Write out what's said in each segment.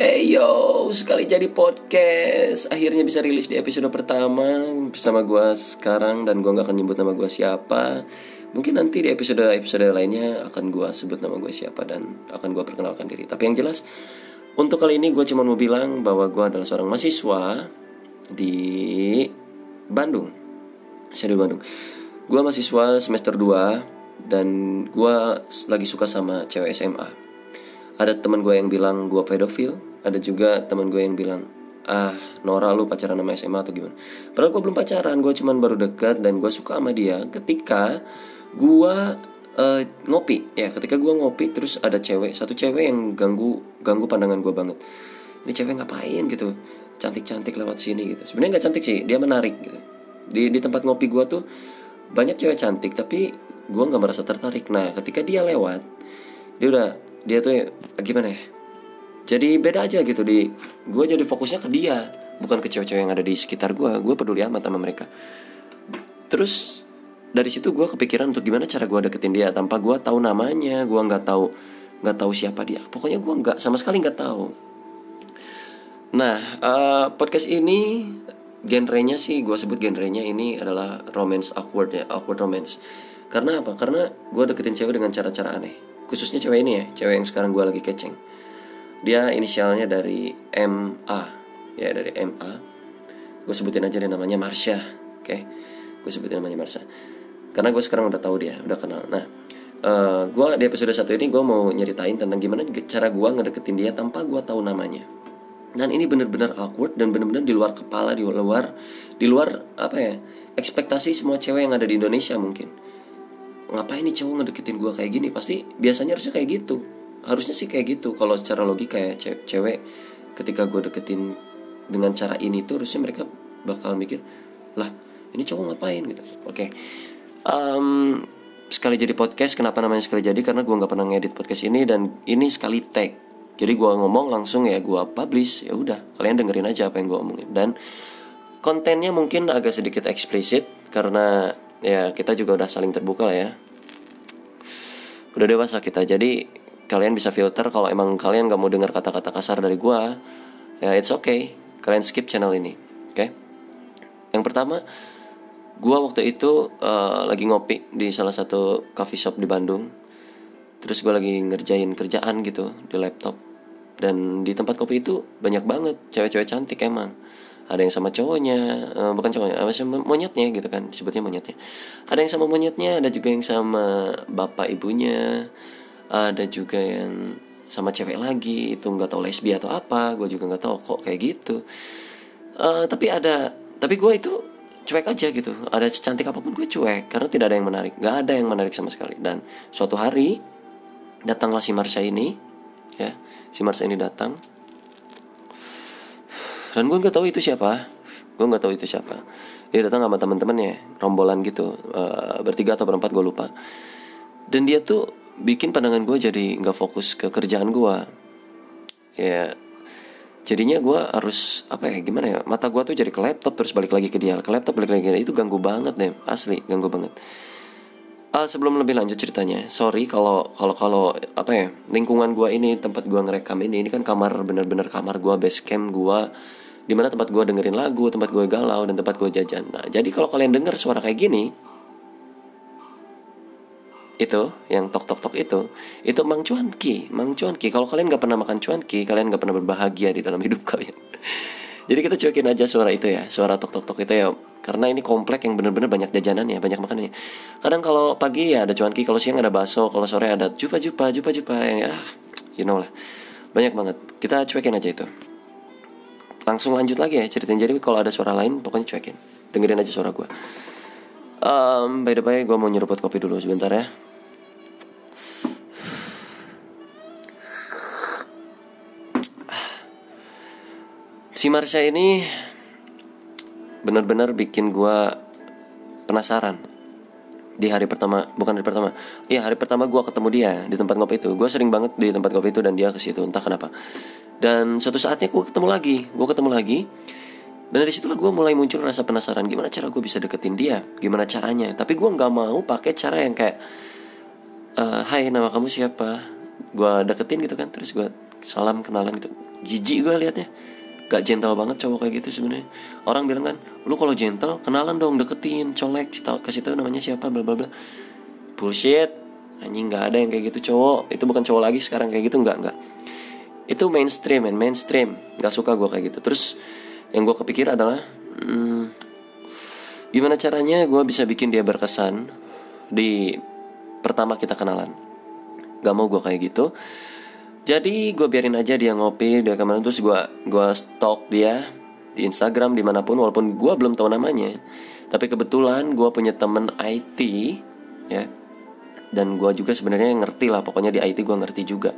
Eh yo, sekali jadi podcast. Akhirnya bisa rilis di episode pertama Bersama gue sekarang Dan gue gak akan nyebut nama gue siapa. Mungkin nanti di episode-episode lainnya Akan gue sebut nama gue siapa Dan akan gue perkenalkan diri. Tapi yang jelas Untuk kali ini gue cuma mau bilang Bahwa gue adalah seorang mahasiswa Di Bandung. Saya di Bandung. Gue mahasiswa semester 2 Dan gue lagi suka sama cewek SMA ada teman gue yang bilang gue pedofil ada juga teman gue yang bilang ah Nora lu pacaran sama SMA atau gimana? Padahal gue belum pacaran gue cuman baru dekat dan gue suka sama dia ketika gue uh, ngopi. Ya ketika gue ngopi terus ada cewek satu cewek yang ganggu ganggu pandangan gue banget. Ini cewek ngapain? gitu. Cantik-cantik lewat sini gitu. Sebenarnya nggak cantik sih dia menarik gitu. Di di tempat ngopi gue tuh banyak cewek cantik tapi gue nggak merasa tertarik. Nah ketika dia lewat dia udah dia tuh gimana ya jadi beda aja gitu di. Gue jadi fokusnya ke dia bukan ke cewek-cewek yang ada di sekitar gue gue peduli amat sama mereka. Terus dari situ gue kepikiran untuk gimana cara gue deketin dia tanpa gue tahu namanya gue nggak tahu nggak tahu siapa dia. Pokoknya gue nggak sama sekali nggak tahu. Nah uh, podcast ini genrenya sih gue sebut genrenya ini adalah romance awkward ya awkward romance. Karena apa? Karena gue deketin cewek dengan cara-cara aneh. Khususnya cewek ini ya cewek yang sekarang gue lagi keceng dia inisialnya dari MA ya dari MA gue sebutin aja dia namanya Marsha oke? Okay? gue sebutin namanya Marsha. Karena gue sekarang udah tahu dia udah kenal. Nah uh, eh, gue di episode satu ini gue mau nyeritain tentang gimana cara gue ngedeketin dia tanpa gue tahu namanya. Dan ini bener-bener awkward dan bener-bener di luar kepala di luar di luar apa ya ekspektasi semua cewek yang ada di Indonesia mungkin. Ngapain nih cowok ngedeketin gue kayak gini? Pasti biasanya harusnya kayak gitu harusnya sih kayak gitu. Kalau secara logika ya cewek ketika gue deketin dengan cara ini tuh harusnya mereka bakal mikir lah ini cowok ngapain? gitu. Oke. Okay. um, sekali jadi podcast kenapa namanya sekali jadi? Karena gue nggak pernah ngedit podcast ini dan ini sekali tag. Jadi gue ngomong langsung ya gue publish ya udah kalian dengerin aja apa yang gue omongin. Dan kontennya mungkin agak sedikit eksplisit karena ya kita juga udah saling terbuka lah ya. Udah dewasa kita jadi kalian bisa filter kalau emang kalian gak mau dengar kata-kata kasar dari gua. Ya it's okay. Kalian skip channel ini oke? Okay? yang pertama gua waktu itu uh, lagi ngopi di salah satu coffee shop di Bandung. Terus gue lagi ngerjain kerjaan gitu di laptop. Dan di tempat kopi itu banyak banget cewek-cewek cantik emang. Ada yang sama cowoknya uh, bukan cowoknya apa sama monyetnya gitu kan sebutnya monyetnya. Ada yang sama monyetnya ada juga yang sama bapak ibunya ada juga yang sama cewek lagi itu nggak tahu lesbi atau apa gue juga nggak tahu kok kayak gitu. Uh, tapi ada tapi gue itu cuek aja gitu. Ada cantik apa pun gue cuek karena tidak ada yang menarik nggak ada yang menarik sama sekali. Dan suatu hari datanglah si Marsha ini ya si Marsha ini datang. Dan gue nggak tahu itu siapa gue nggak tahu itu siapa. Dia datang sama teman-temannya rombolan gitu uh, bertiga atau berempat gue lupa. Dan dia tuh bikin pandangan gue jadi nggak fokus ke kerjaan gue ya jadinya gue harus apa ya gimana ya mata gue tuh jadi ke laptop terus balik lagi ke dia. Ke laptop balik lagi ke dia. Itu ganggu banget deh asli ganggu banget. Uh, sebelum lebih lanjut ceritanya sorry kalau kalau kalau apa ya lingkungan gue ini tempat gue ngerekam ini ini kan kamar bener-bener kamar gue base camp gue di mana tempat gue dengerin lagu tempat gue galau dan tempat gue jajan. Nah jadi kalau kalian denger suara kayak gini itu yang tok tok tok itu itu mang cuanki mang cuanki kalau kalian nggak pernah makan cuanki kalian nggak pernah berbahagia di dalam hidup kalian. Jadi kita cuekin aja suara itu ya suara tok tok tok itu ya karena ini komplek yang bener-bener banyak jajanan ya banyak makanannya. Kadang kalau pagi ya ada cuanki kalau siang ada bakso kalau sore ada jupa jupa jupa jupa yang ya you know lah. Banyak banget. Kita cuekin aja itu. Langsung lanjut lagi ya ceritain. Jadi kalau ada suara lain pokoknya cuekin. Dengerin aja suara gue um, by the way gue mau nyeruput kopi dulu sebentar ya si Marsha ini benar-benar bikin gue penasaran. Di hari pertama bukan hari pertama. Iya hari pertama gue ketemu dia di tempat kopi itu. Gue sering banget di tempat kopi itu dan dia ke situ entah kenapa. Dan suatu saatnya gue ketemu lagi gue ketemu lagi. Dan dari situlah gue mulai muncul rasa penasaran gimana cara gue bisa deketin dia? Gimana caranya? Tapi gue nggak mau pakai cara yang kayak uh, Hai nama kamu siapa? Gue deketin gitu kan terus gue salam kenalan gitu. Jijik gue liatnya gak gentle banget cowok kayak gitu sebenarnya. Orang bilang kan lu kalau gentle kenalan dong deketin colek kasih tahu namanya siapa bla bla bla. Bullshit. Anjing nggak ada yang kayak gitu cowok. Itu bukan cowok lagi sekarang kayak gitu nggak nggak. Itu mainstream man mainstream. Nggak suka gue kayak gitu. Terus yang gue kepikir adalah hmm, gimana caranya gue bisa bikin dia berkesan di pertama kita kenalan. Gak mau gue kayak gitu jadi gue biarin aja dia ngopi dia ke mana terus gue gua stalk dia di Instagram di mana pun walaupun gue belum tahu namanya. Tapi kebetulan gue punya temen IT ya. Dan gue juga sebenarnya ngerti lah pokoknya di IT gue ngerti juga.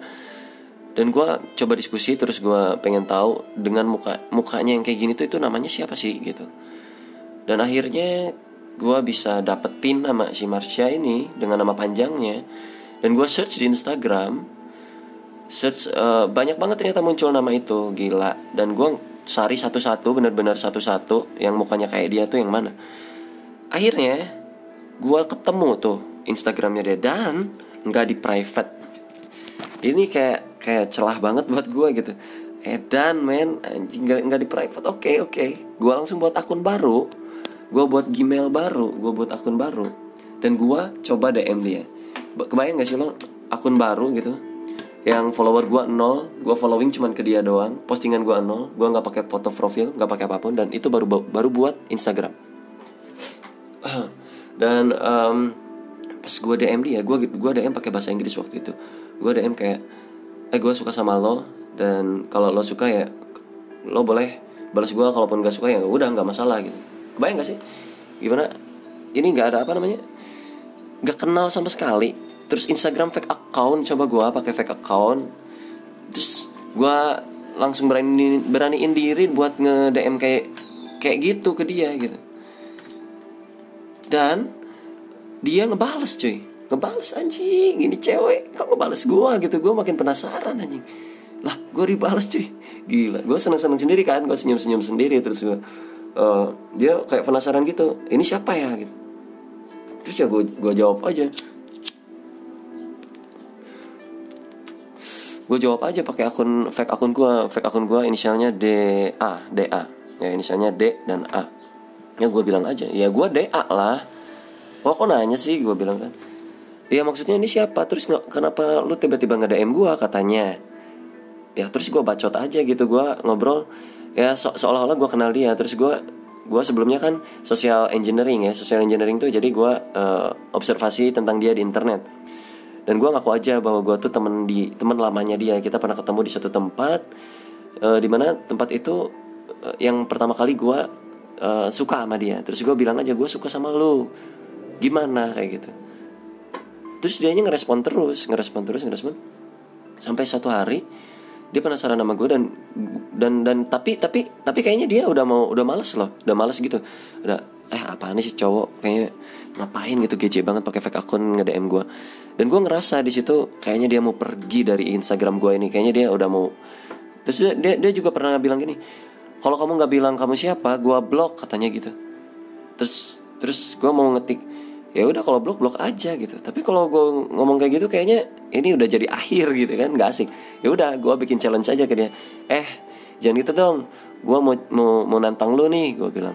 Dan gue coba diskusi terus gue pengen tahu dengan muka mukanya yang kayak gini tuh itu namanya siapa sih gitu. Dan akhirnya gue bisa dapetin nama si Marsha ini dengan nama panjangnya. Dan gue search di Instagram search uh, banyak banget ternyata muncul nama itu gila. Dan gue cari satu-satu benar-benar satu-satu yang mukanya kayak dia tuh yang mana. Akhirnya gue ketemu tuh Instagramnya dia dan nggak di private. Ini kayak kayak celah banget buat gue gitu. Edan men anjing nggak nggak di private. Oke okay, oke. Okay. gue langsung buat akun baru. Gue buat gmail baru. Gue buat akun baru. Dan gue coba dm dia. Kebayang gak sih lo? Akun baru gitu yang follower gue nol gue following cuman ke dia doang. Postingan gue nol gue nggak pakai foto profil nggak pakai apa pun dan itu baru baru buat Instagram. Dan um, pas gue DM dia gue gue DM pakai bahasa Inggris waktu itu. Gue DM kayak eh gue suka sama lo dan kalau lo suka ya lo boleh balas gue kalaupun gak suka ya udah nggak masalah gitu. Kebayang gak sih? Gimana? Ini nggak ada apa namanya? Nggak kenal sama sekali terus Instagram fake account coba gue pakai fake account. Terus gue langsung berani beraniin diri buat nge DM kayak kayak gitu ke dia gitu. Dan dia ngebales cuy. Ngebales anjing ini cewek kok ngebales gue gitu. Gue makin penasaran anjing. Lah gue dibales cuy. Gila. Gue seneng seneng sendiri kan. Gue senyum senyum sendiri. Terus gue uh, dia kayak penasaran gitu. Ini siapa ya? Gitu. Terus ya gue gue jawab aja gue jawab aja pakai akun fake akun gue fake akun gue inisialnya D A D A. Ya inisialnya D dan A. Ya gue bilang aja. Ya gue D A lah. Oh kok nanya sih? Gue bilang kan. Ya maksudnya ini siapa? Terus nggak kenapa lu tiba-tiba nggak DM gue katanya. Ya terus gue bacot aja gitu. Gue ngobrol. Ya so seolah-olah gue kenal dia. Terus gue gue sebelumnya kan social engineering ya. Social engineering tuh jadi gue uh, observasi tentang dia di internet dan gue ngaku aja bahwa gue tuh temen di temen lamanya dia. Kita pernah ketemu di satu tempat uh, di mana tempat itu uh, yang pertama kali gue uh, suka sama dia. Terus gue bilang aja gue suka sama lu. Gimana? Kayak gitu. Terus dia ngerespon terus ngerespon terus ngerespon. Sampai satu hari dia penasaran sama gue dan dan dan tapi tapi tapi kayaknya dia udah mau udah males loh. Udah males gitu. Udah eh apa nih sih cowok? Kayaknya ngapain gitu gece banget pakai fake akun nge DM gue dan gue ngerasa di situ kayaknya dia mau pergi dari Instagram gue ini. Kayaknya dia udah mau terus dia dia, dia juga pernah bilang gini kalau kamu nggak bilang kamu siapa gue blok katanya gitu. Terus terus gue mau ngetik ya udah kalau blok blok aja gitu. Tapi kalau gue ngomong kayak gitu kayaknya ini udah jadi akhir gitu kan nggak asik. Ya udah gue bikin challenge aja ke dia. Eh jangan gitu dong gue mau mau mau nantang lu nih gue bilang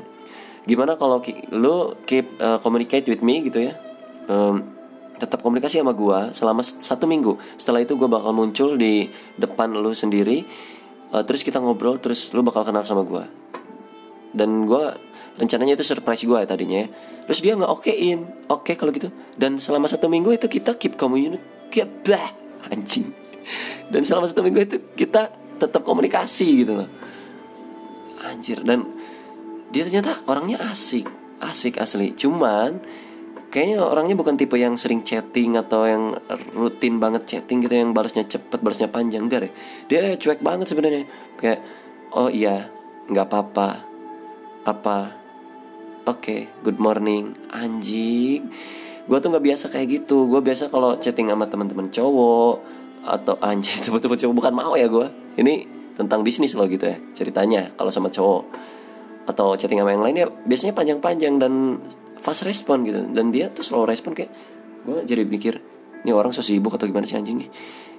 gimana kalau ki lu keep uh, communicate with me gitu ya? Um, tetap komunikasi sama gue selama satu minggu. Setelah itu gue bakal muncul di depan lu sendiri uh, terus kita ngobrol terus lu bakal kenal sama gue dan gue rencananya itu surprise gue ya tadinya ya. terus dia nggak okein oke okay, kalau gitu. Dan selama satu minggu itu kita keep communicate bah anjing. Dan selama satu minggu itu kita tetap komunikasi gitu loh. Anjir dan dia ternyata orangnya asik asik asli. Cuman kayaknya orangnya bukan tipe yang sering chatting atau yang rutin banget chatting gitu yang balasnya cepet balasnya panjang. Enggak deh. Dia cuek banget sebenarnya. Kayak oh iya nggak apa-apa. Apa? Oke okay, good morning. Anjing. Gue tuh nggak biasa kayak gitu. Gue biasa kalau chatting sama teman-teman cowok atau anjing teman-teman cowok. Bukan mau ya gue ini tentang bisnis loh gitu ya ceritanya kalau sama cowok atau chatting sama yang lain ya biasanya panjang-panjang dan fast respon gitu. Dan dia tuh slow respon kayak gue jadi mikir ini orang so sibuk atau gimana sih anjing nih?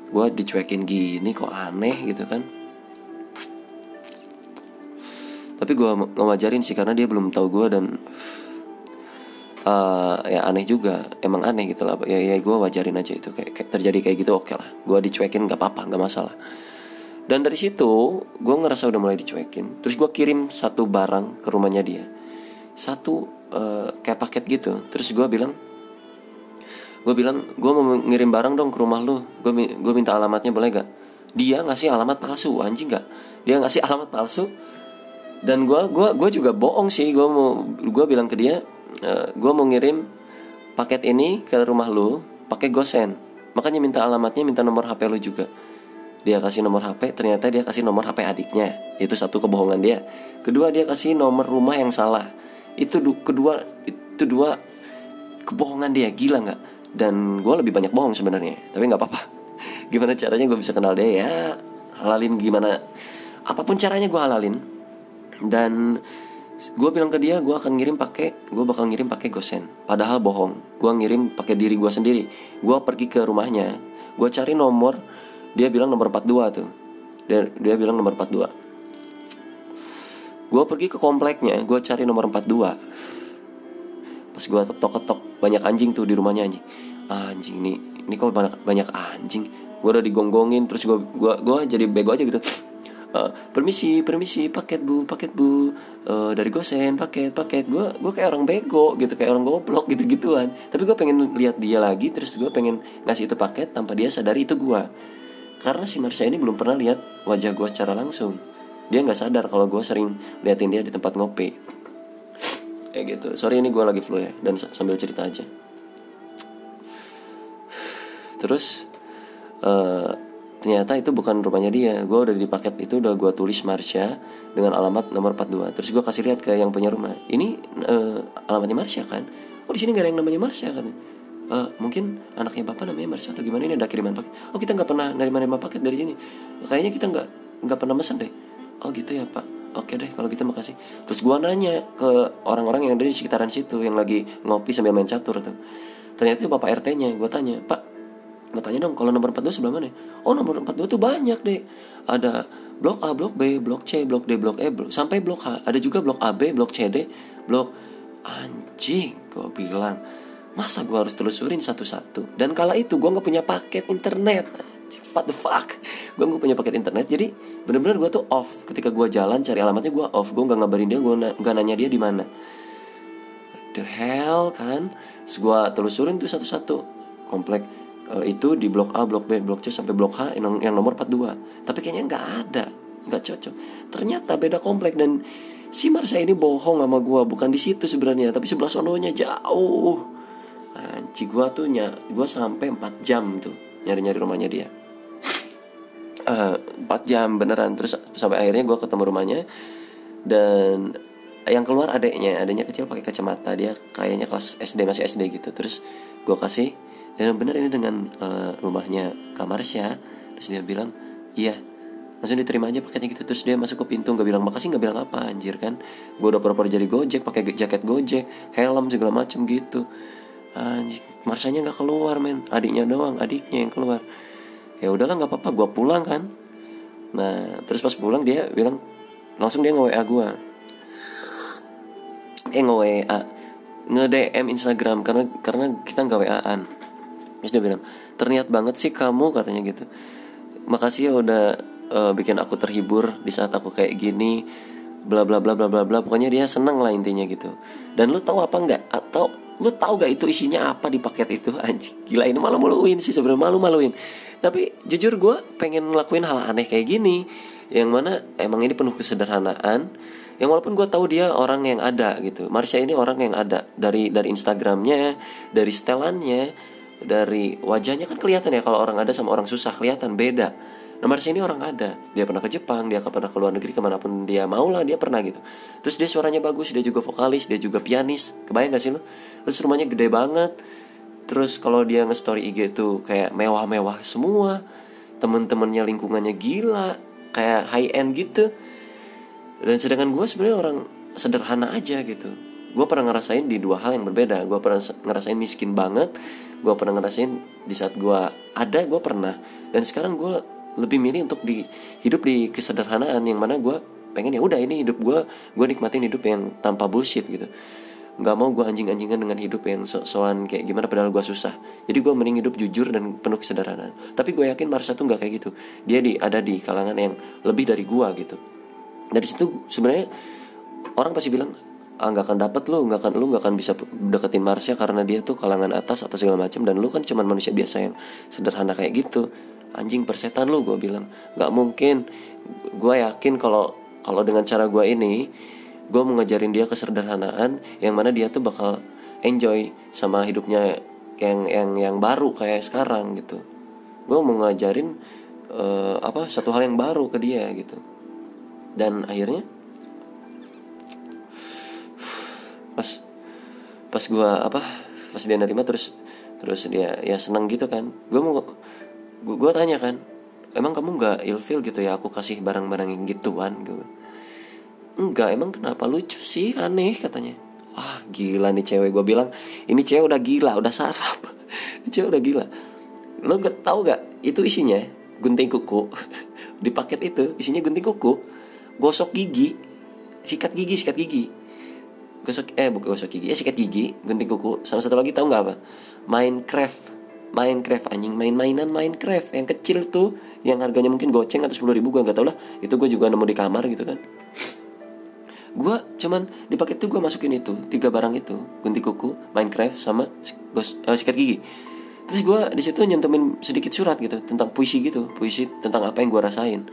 Gue dicuekin gini kok aneh gitu kan. Tapi gue ngajarin sih karena dia belum tahu gue dan uh, ya aneh juga emang aneh gitu lah. Ya ya gue wajarin aja itu kayak, kayak terjadi kayak gitu oke okay lah. Gue dicuekin nggak apa-apa nggak masalah dan dari situ gue ngerasa udah mulai dicuekin. Terus gue kirim satu barang ke rumahnya dia. Satu uh, kayak paket gitu. Terus gue bilang gue bilang gue mau ngirim barang dong ke rumah lu. Gue minta alamatnya boleh gak dia ngasih alamat palsu anjing gak dia ngasih alamat palsu. Dan gue gua gue juga bohong sih. Gue mau gue bilang ke dia uh, eh, gue mau ngirim paket ini ke rumah lu pakai gosen. Makanya minta alamatnya minta nomor hp lu juga dia kasih nomor hp ternyata dia kasih nomor hp adiknya. Itu satu kebohongan dia. Kedua dia kasih nomor rumah yang salah. Itu kedua itu dua kebohongan dia. Gila nggak? Dan gue lebih banyak bohong sebenarnya tapi nggak apa-apa. Gimana caranya gue bisa kenal dia? Ya halalin gimana? Apa pun caranya gue halalin. Dan gue bilang ke dia gue akan ngirim pakai gue bakal ngirim pakai gosen. Padahal bohong. Gue ngirim pakai diri gue sendiri. Gue pergi ke rumahnya. Gue cari nomor dia bilang nomor 42 tuh. Dia dia bilang nomor 42 gue pergi ke kompleknya gue cari nomor 42 pas gue ketok-ketok banyak anjing tuh di rumahnya anjing. Anjing ini ini kok banyak banyak anjing? Gue udah digonggongin terus gue gue gue jadi bego aja gitu. Uh, permisi permisi paket bu paket bu. Uh, dari gosen paket paket. Gue gue kayak orang bego gitu kayak orang goblok gitu gituan tapi gue pengen lihat dia lagi terus gue pengen ngasih itu paket tanpa dia sadari itu gue karena si Marsha ini belum pernah lihat wajah gue secara langsung. Dia nggak sadar kalau gue sering liatin dia di tempat ngopi. Kayak gitu. Sorry ini gue lagi flu ya. Dan sambil cerita aja. Terus uh, ternyata itu bukan rumahnya dia. Gue udah di paket itu udah gue tulis Marsha dengan alamat nomor 42 terus gue kasih lihat ke yang punya rumah. Ini uh, alamatnya Marsha kan? Oh di sini gak ada yang namanya Marsha kan uh, mungkin anaknya bapak namanya Marsha atau gimana ini ada kiriman paket oh kita nggak pernah nerima nerima paket dari sini kayaknya kita nggak nggak pernah mesen deh oh gitu ya pak oke deh kalau gitu makasih terus gue nanya ke orang-orang yang ada di sekitaran situ yang lagi ngopi sambil main catur tuh ternyata itu bapak RT-nya gue tanya pak Gue tanya dong kalau nomor 42 sebelah mana? Oh nomor 42 tuh banyak deh. Ada blok A, blok B, blok C, blok D, blok E, blok, sampai blok H. Ada juga blok AB, blok CD, blok anjing. Gue bilang masa gue harus telusurin satu-satu. Dan kala itu gue nggak punya paket internet. What the fuck? Gue nggak punya paket internet. Jadi bener-bener gue tuh off. Ketika gue jalan cari alamatnya gue off. Gue nggak ngabarin dia. Gue nggak nanya dia di mana. The hell kan? Terus gue telusurin tuh satu-satu komplek uh, itu di blok A, blok B, blok C sampai blok H yang, yang nomor 42. Tapi kayaknya nggak ada, nggak cocok. Ternyata beda komplek dan si Marsha ini bohong sama gua, bukan di situ sebenarnya, tapi sebelah sononya jauh. Anci gua tuh ny gua sampai 4 jam tuh nyari-nyari rumahnya dia. Uh, eh, 4 jam beneran. Terus sampai akhirnya gua ketemu rumahnya dan yang keluar adeknya adeknya kecil pakai kacamata dia kayaknya kelas SD masih SD gitu. Terus gue kasih dan benar ini dengan uh, rumahnya Kamarsya terus dia bilang iya. Langsung diterima aja paketnya gitu. Terus dia masuk ke pintu nggak bilang makasih nggak bilang apa anjir kan. Gue udah pura-pura jadi gojek pakai jaket gojek helm segala macem gitu anjir Marsanya nggak keluar men. Adiknya doang adiknya yang keluar. Ya udahlah nggak apa-apa gue pulang kan. Nah terus pas pulang dia bilang langsung dia nge WA gue eh nge WA nge DM Instagram karena karena kita nggak WA-an terus dia bilang terniat banget sih kamu katanya gitu. Makasih ya udah uh, bikin aku terhibur di saat aku kayak gini bla bla bla bla bla bla. Pokoknya dia seneng lah intinya gitu. Dan lu tahu apa nggak? Atau lu tahu gak itu isinya apa di paket itu? Anjing gila ini malu maluin sih sebenarnya malu maluin tapi jujur gue pengen ngelakuin hal aneh kayak gini yang mana emang ini penuh kesederhanaan. Yang walaupun gue tahu dia orang yang ada gitu. Marsha ini orang yang ada. Dari dari Instagramnya dari setelannya dari wajahnya kan kelihatan ya kalau orang ada sama orang susah kelihatan beda nomor sini orang ada. Dia pernah ke Jepang dia pernah ke luar negeri ke mana pun dia mau lah dia pernah gitu. Terus dia suaranya bagus dia juga vokalis dia juga pianis. Kebayang gak sih lo terus rumahnya gede banget. Terus kalau dia nge-story IG tuh kayak mewah-mewah semua. Temen-temennya lingkungannya gila kayak high end gitu. Dan sedangkan gue sebenarnya orang sederhana aja gitu. Gue pernah ngerasain di dua hal yang berbeda. Gue pernah ngerasain miskin banget. Gue pernah ngerasain di saat gue ada gue pernah. Dan sekarang gue lebih milih untuk di hidup di kesederhanaan yang mana gue pengen ya udah ini hidup gue gue nikmatin hidup yang tanpa bullshit gitu. Nggak mau gue anjing-anjingan dengan hidup yang so-soan kayak gimana padahal gue susah. Jadi gue mending hidup jujur dan penuh kesederhanaan. Tapi gue yakin Marsha tuh nggak kayak gitu. Dia di ada di kalangan yang lebih dari gue gitu. Dari situ sebenarnya orang pasti bilang ah nggak akan dapet lu nggak akan lu nggak akan bisa deketin Marsha karena dia tuh kalangan atas atau segala macam dan lu kan cuman manusia biasa yang sederhana kayak gitu anjing persetan lu gue bilang. Nggak mungkin. Gue yakin kalau kalau dengan cara gue ini gue mau ngajarin dia kesederhanaan yang mana dia tuh bakal enjoy sama hidupnya yang yang yang baru kayak sekarang gitu. Gue mau ngajarin uh, apa satu hal yang baru ke dia gitu. Dan akhirnya pas pas gue apa pas dia nerima terus terus dia ya seneng gitu kan. Gue mau gue tanya kan emang kamu nggak ilfil gitu ya aku kasih barang-barang yang gituan? Gitu. Enggak emang kenapa? Lucu sih aneh katanya. Wah gila nih cewek. Gue bilang ini cewek udah gila udah sarap. Ini cewek udah gila. Lo gak tau gak itu isinya gunting kuku. Di paket itu isinya gunting kuku gosok gigi sikat gigi sikat gigi. Gosok eh bukan gosok gigi ya sikat gigi gunting kuku. Sama satu lagi tau nggak apa? Minecraft Minecraft anjing. Main-mainan Minecraft yang kecil tuh yang harganya mungkin goceng atau sepuluh ribu gue nggak tau lah. Itu gue juga nemu di kamar gitu kan. Gue cuman di paket itu gue masukin itu tiga barang itu. Gunting kuku Minecraft sama gos, uh, sikat gigi. Terus gue di situ nyentumin sedikit surat gitu tentang puisi gitu. Puisi tentang apa yang gue rasain.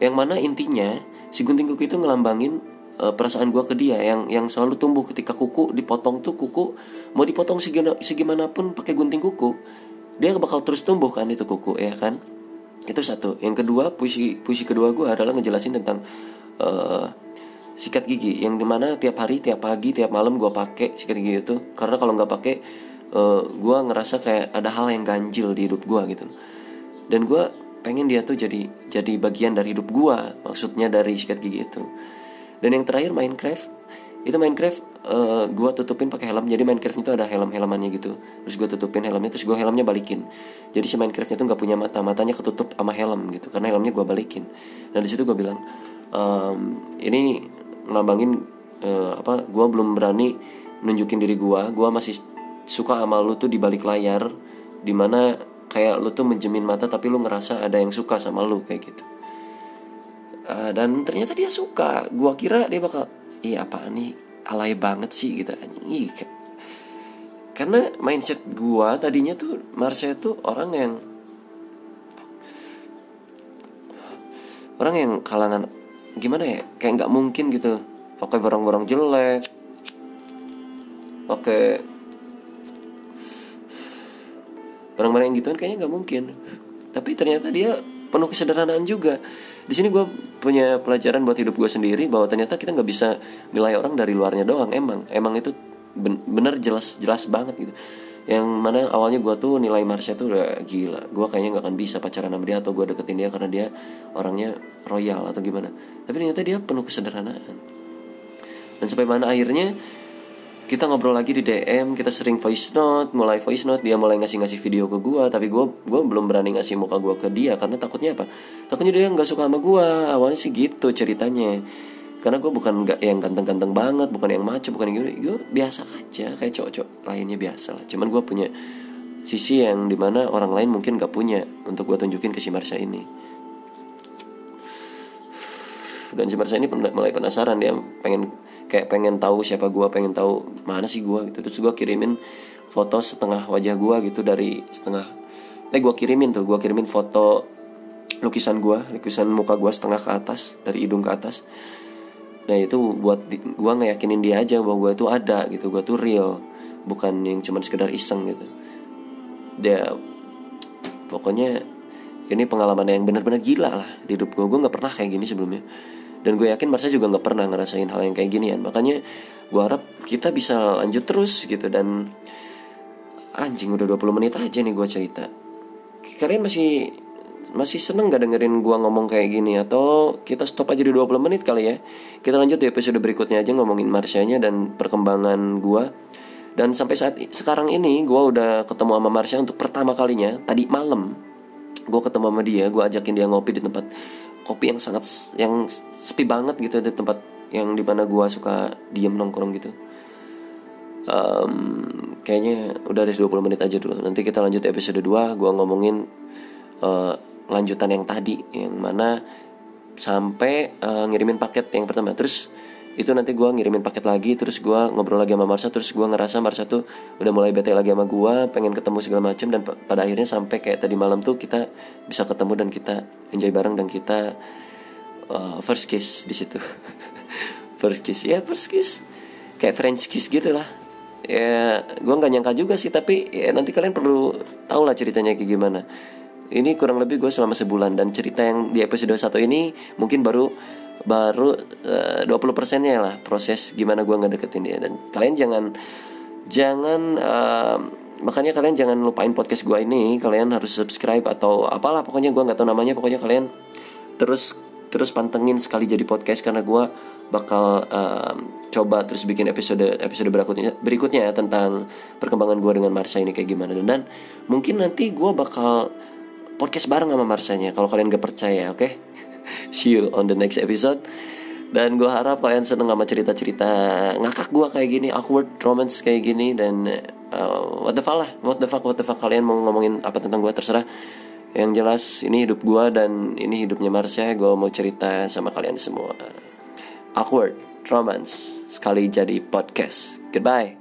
Yang mana intinya si gunting kuku itu ngelambangin uh, perasaan gue ke dia yang yang selalu tumbuh ketika kuku dipotong tuh kuku mau dipotong segimana segimanapun pakai gunting kuku dia bakal terus tumbuh kan itu kuku ya kan? Itu satu. Yang kedua puisi puisi kedua gue adalah ngejelasin tentang uh, sikat gigi yang di mana tiap hari tiap pagi tiap malam gue pakai sikat gigi itu karena kalau nggak pakai uh, gue ngerasa kayak ada hal yang ganjil di hidup gue gitu. Dan gue pengen dia tuh jadi jadi bagian dari hidup gue maksudnya dari sikat gigi itu dan yang terakhir Minecraft. Itu Minecraft uh, eh, gue tutupin pakai helm. Jadi Minecraft itu ada helm helmannya gitu. Terus gue tutupin helmnya terus gue helmnya balikin. Jadi si Minecraftnya tuh nggak punya mata. Matanya ketutup sama helm gitu. Karena helmnya gue balikin. Dan di situ gue bilang um, ini ngelambangin uh, apa gue belum berani nunjukin diri gue gue masih suka sama lu tuh di balik layar. Di mana kayak lu tuh menjemin mata tapi lu ngerasa ada yang suka sama lu kayak gitu uh, dan ternyata dia suka. Gue kira dia bakal iya apa nih? Alay banget sih gitu. Ih, karena mindset gue tadinya tuh Marsha tuh orang yang orang yang kalangan gimana ya kayak nggak mungkin gitu. Pakai barang-barang jelek. Pakai barang-barang yang gituan kayaknya nggak mungkin. Tapi ternyata dia penuh kesederhanaan juga. Di sini gue punya pelajaran buat hidup gue sendiri bahwa ternyata kita nggak bisa nilai orang dari luarnya doang. Emang emang itu bener jelas jelas banget gitu. Yang mana awalnya gue tuh nilai Marsha tuh udah gila. Gue kayaknya nggak akan bisa pacaran sama dia atau gue deketin dia karena dia orangnya royal atau gimana. Tapi ternyata dia penuh kesederhanaan. Dan sampai mana akhirnya kita ngobrol lagi di DM kita sering voice note mulai voice note dia mulai ngasih ngasih video ke gue tapi gue gue belum berani ngasih muka gue ke dia karena takutnya apa? Takutnya dia nggak suka sama gue awalnya sih gitu ceritanya. Karena gue bukan nggak yang ganteng-ganteng banget bukan yang maco bukan yang gini gue biasa aja kayak cowok-cowok lainnya biasa lah. Cuman gue punya sisi yang di mana orang lain mungkin gak punya untuk gue tunjukin ke si Marsha ini. Dan si Marsha ini mulai penasaran dia pengen kayak pengen tahu siapa gue pengen tahu mana sih gue gitu. Terus gue kirimin foto setengah wajah gue gitu dari setengah eh gue kirimin tuh gue kirimin foto lukisan gue lukisan muka gue setengah ke atas dari hidung ke atas. Nah itu buat gue ngeyakinin dia aja bahwa gue itu ada gitu gue tuh real bukan yang cuma sekedar iseng gitu. Dia pokoknya ini pengalaman yang benar-benar gila lah di hidup gue gue nggak pernah kayak gini sebelumnya dan gue yakin Marsha juga nggak pernah ngerasain hal yang kayak ginian makanya gue harap kita bisa lanjut terus gitu dan anjing udah 20 menit aja nih gue cerita kalian masih masih seneng gak dengerin gua ngomong kayak gini atau kita stop aja di 20 menit kali ya. Kita lanjut di episode berikutnya aja ngomongin Marsyanya dan perkembangan gua. Dan sampai saat sekarang ini gua udah ketemu sama Marsha untuk pertama kalinya tadi malam. Gua ketemu sama dia, gua ajakin dia ngopi di tempat kopi yang sangat yang sepi banget gitu di tempat yang di mana gua suka diem nongkrong gitu. Um, kayaknya udah ada 20 menit aja dulu. Nanti kita lanjut episode 2 gua ngomongin uh, lanjutan yang tadi yang mana sampai uh, ngirimin paket yang pertama terus itu nanti gue ngirimin paket lagi terus gue ngobrol lagi sama Marsha terus gue ngerasa Marsha tuh udah mulai bete lagi sama gue pengen ketemu segala macam dan pada akhirnya sampai kayak tadi malam tuh kita bisa ketemu dan kita enjoy bareng dan kita uh, first kiss di situ. First kiss ya first kiss. Kayak French kiss gitu lah. Ya gue nggak nyangka juga sih tapi ya nanti kalian perlu tahu lah ceritanya kayak gimana. Ini kurang lebih gue selama sebulan dan cerita yang di episode 1 ini mungkin baru baru uh, 20 persennya lah proses gimana gue ngedeketin dia. Dan kalian jangan jangan uh, makanya kalian jangan lupain podcast gue ini. Kalian harus subscribe atau apalah pokoknya gue nggak tahu namanya. Pokoknya kalian terus terus pantengin sekali jadi podcast karena gue bakal uh, coba terus bikin episode episode berikutnya berikutnya ya tentang perkembangan gue dengan Marsha ini kayak gimana. Dan, dan mungkin nanti gue bakal podcast bareng sama Marsanya kalau kalian gak percaya oke? okay? See you on the next episode. Dan gue harap kalian seneng sama cerita-cerita ngakak gue kayak gini awkward romance kayak gini dan uh, what the fuck lah what the fuck what the fuck kalian mau ngomongin apa tentang gue terserah. Yang jelas ini hidup gue dan ini hidupnya Marsha gue mau cerita sama kalian semua. Awkward romance sekali jadi podcast. Goodbye